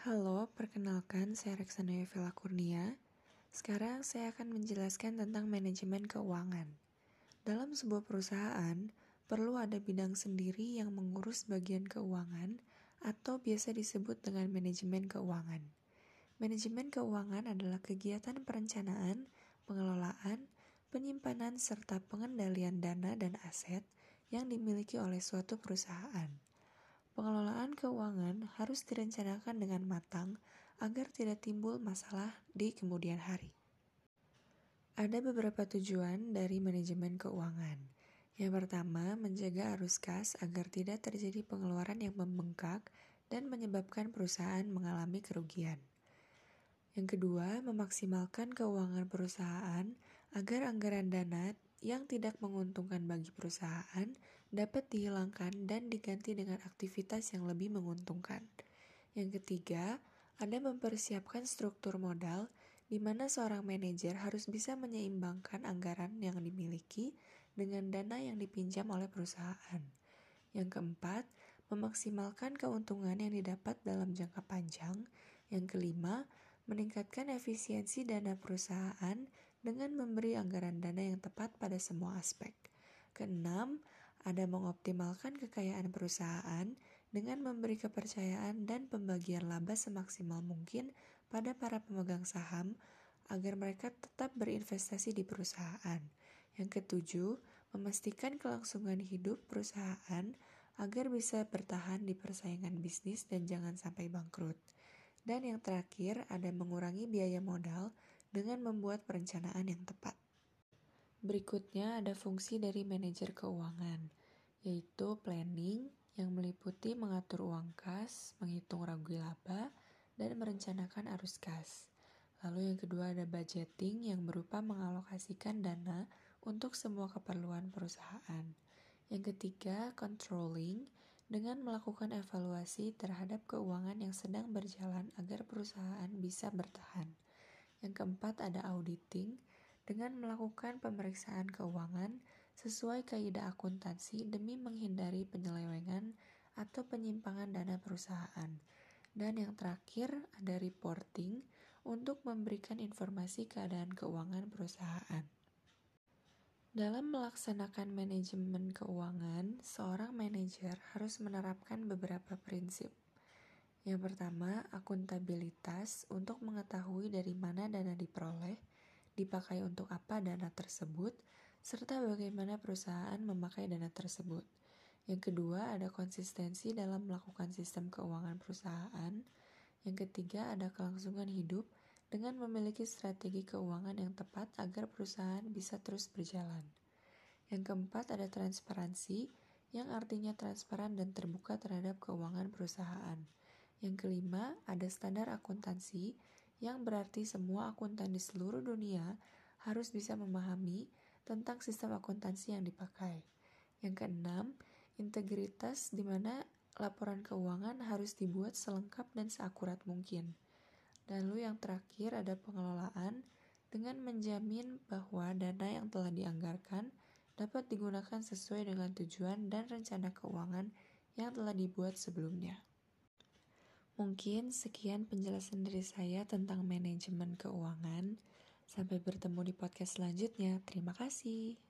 Halo, perkenalkan saya Reksana Yovela Kurnia. Sekarang saya akan menjelaskan tentang manajemen keuangan. Dalam sebuah perusahaan, perlu ada bidang sendiri yang mengurus bagian keuangan atau biasa disebut dengan manajemen keuangan. Manajemen keuangan adalah kegiatan perencanaan, pengelolaan, penyimpanan, serta pengendalian dana dan aset yang dimiliki oleh suatu perusahaan. Pengelolaan keuangan harus direncanakan dengan matang agar tidak timbul masalah di kemudian hari. Ada beberapa tujuan dari manajemen keuangan. Yang pertama, menjaga arus kas agar tidak terjadi pengeluaran yang membengkak dan menyebabkan perusahaan mengalami kerugian. Yang kedua, memaksimalkan keuangan perusahaan agar anggaran dana yang tidak menguntungkan bagi perusahaan dapat dihilangkan dan diganti dengan aktivitas yang lebih menguntungkan. Yang ketiga, ada mempersiapkan struktur modal di mana seorang manajer harus bisa menyeimbangkan anggaran yang dimiliki dengan dana yang dipinjam oleh perusahaan. Yang keempat, memaksimalkan keuntungan yang didapat dalam jangka panjang. Yang kelima, meningkatkan efisiensi dana perusahaan dengan memberi anggaran dana yang tepat pada semua aspek. Keenam, ada mengoptimalkan kekayaan perusahaan dengan memberi kepercayaan dan pembagian laba semaksimal mungkin pada para pemegang saham agar mereka tetap berinvestasi di perusahaan. Yang ketujuh, memastikan kelangsungan hidup perusahaan agar bisa bertahan di persaingan bisnis dan jangan sampai bangkrut. Dan yang terakhir, ada mengurangi biaya modal dengan membuat perencanaan yang tepat. Berikutnya ada fungsi dari manajer keuangan, yaitu planning yang meliputi mengatur uang kas, menghitung ragu laba, dan merencanakan arus kas. Lalu yang kedua ada budgeting yang berupa mengalokasikan dana untuk semua keperluan perusahaan. Yang ketiga, controlling dengan melakukan evaluasi terhadap keuangan yang sedang berjalan agar perusahaan bisa bertahan. Yang keempat ada auditing dengan melakukan pemeriksaan keuangan sesuai kaidah akuntansi demi menghindari penyelewengan atau penyimpangan dana perusahaan. Dan yang terakhir ada reporting untuk memberikan informasi keadaan keuangan perusahaan. Dalam melaksanakan manajemen keuangan, seorang manajer harus menerapkan beberapa prinsip. Yang pertama, akuntabilitas untuk mengetahui dari mana dana diperoleh, dipakai untuk apa dana tersebut, serta bagaimana perusahaan memakai dana tersebut. Yang kedua, ada konsistensi dalam melakukan sistem keuangan perusahaan. Yang ketiga, ada kelangsungan hidup dengan memiliki strategi keuangan yang tepat agar perusahaan bisa terus berjalan. Yang keempat, ada transparansi, yang artinya transparan dan terbuka terhadap keuangan perusahaan. Yang kelima, ada standar akuntansi yang berarti semua akuntan di seluruh dunia harus bisa memahami tentang sistem akuntansi yang dipakai. Yang keenam, integritas di mana laporan keuangan harus dibuat selengkap dan seakurat mungkin. Lalu yang terakhir ada pengelolaan dengan menjamin bahwa dana yang telah dianggarkan dapat digunakan sesuai dengan tujuan dan rencana keuangan yang telah dibuat sebelumnya. Mungkin sekian penjelasan dari saya tentang manajemen keuangan. Sampai bertemu di podcast selanjutnya. Terima kasih.